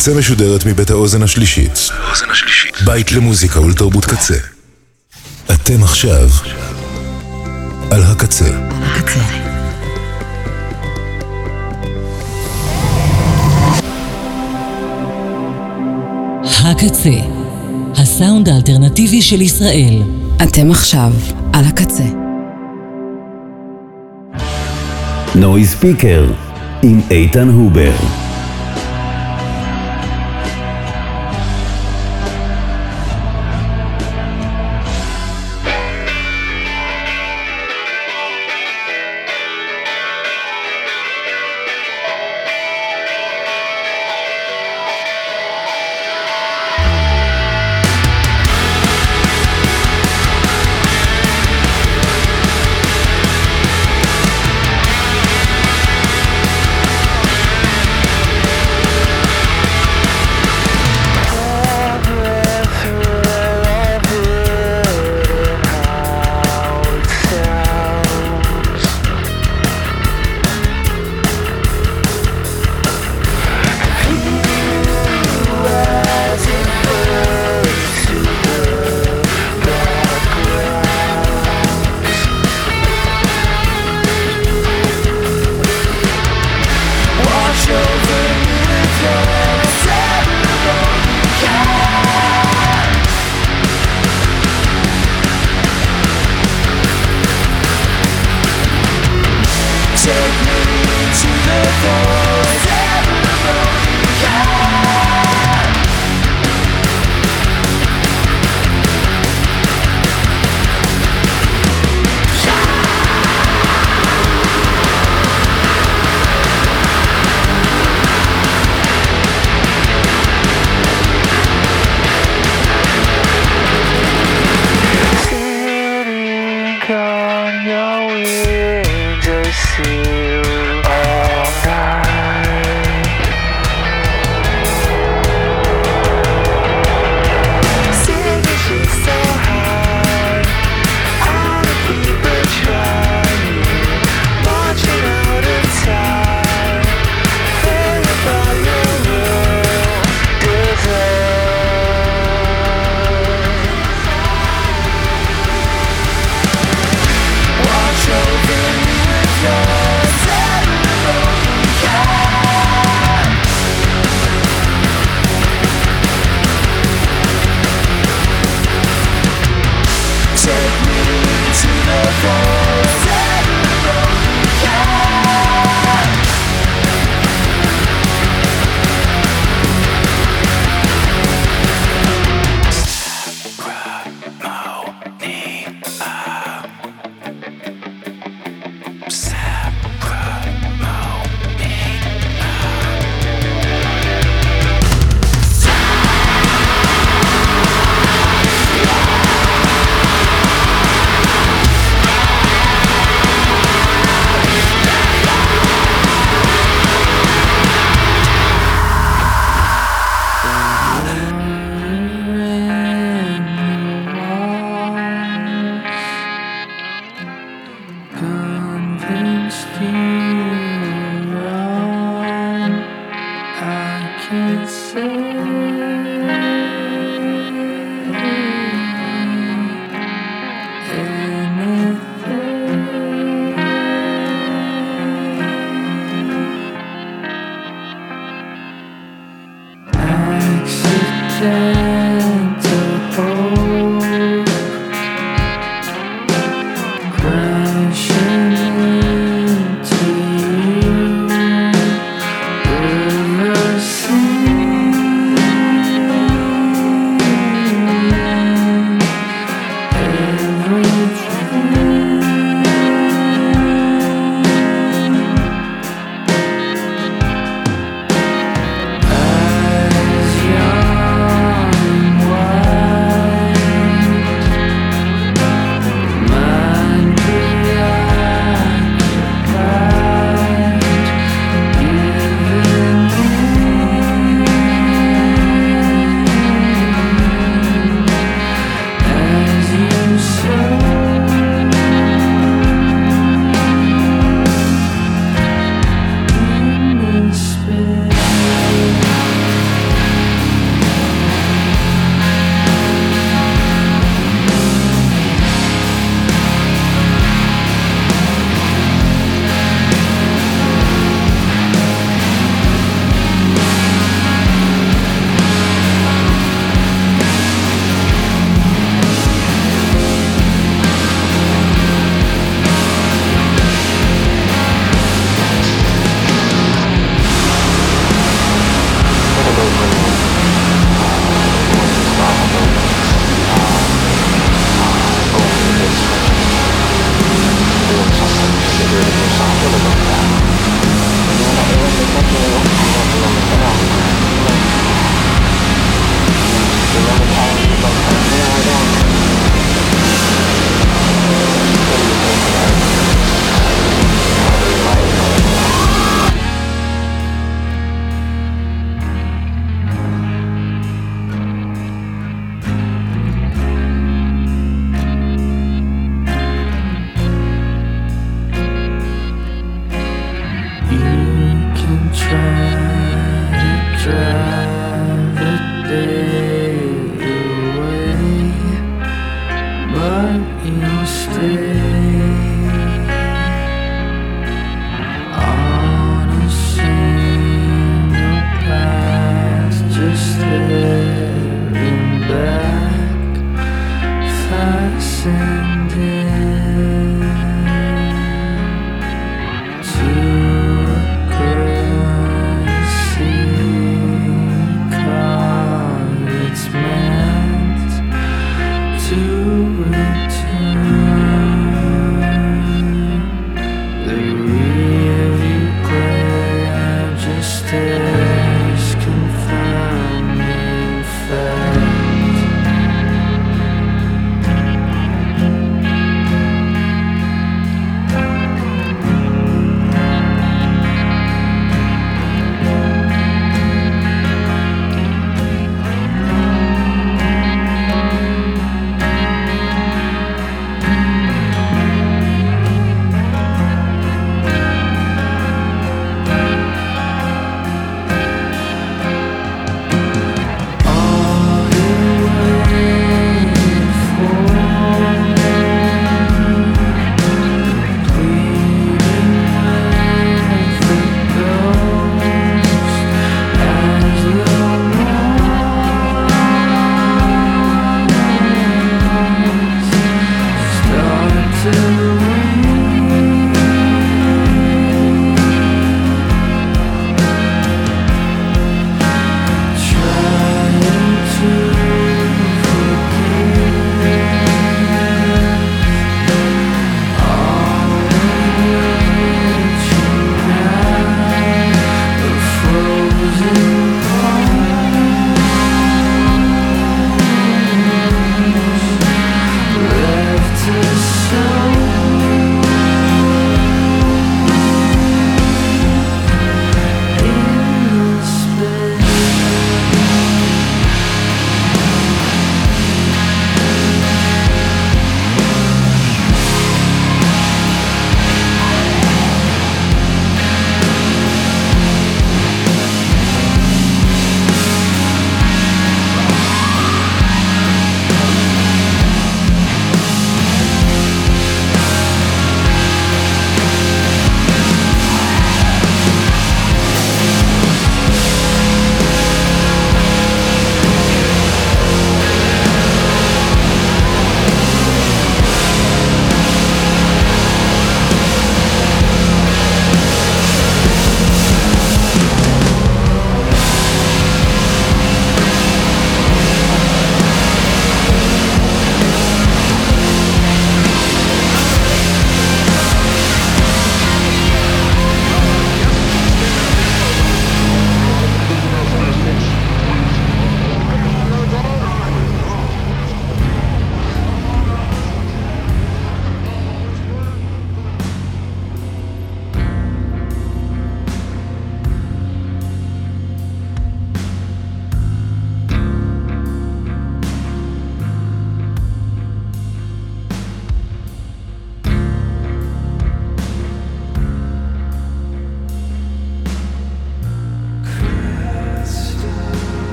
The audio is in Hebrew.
הקצה משודרת מבית האוזן השלישית. בית למוזיקה ולתרבות קצה. אתם עכשיו על הקצה. הקצה. הקצה, הסאונד האלטרנטיבי של ישראל. אתם עכשיו על הקצה. נוי ספיקר עם איתן הובר It's.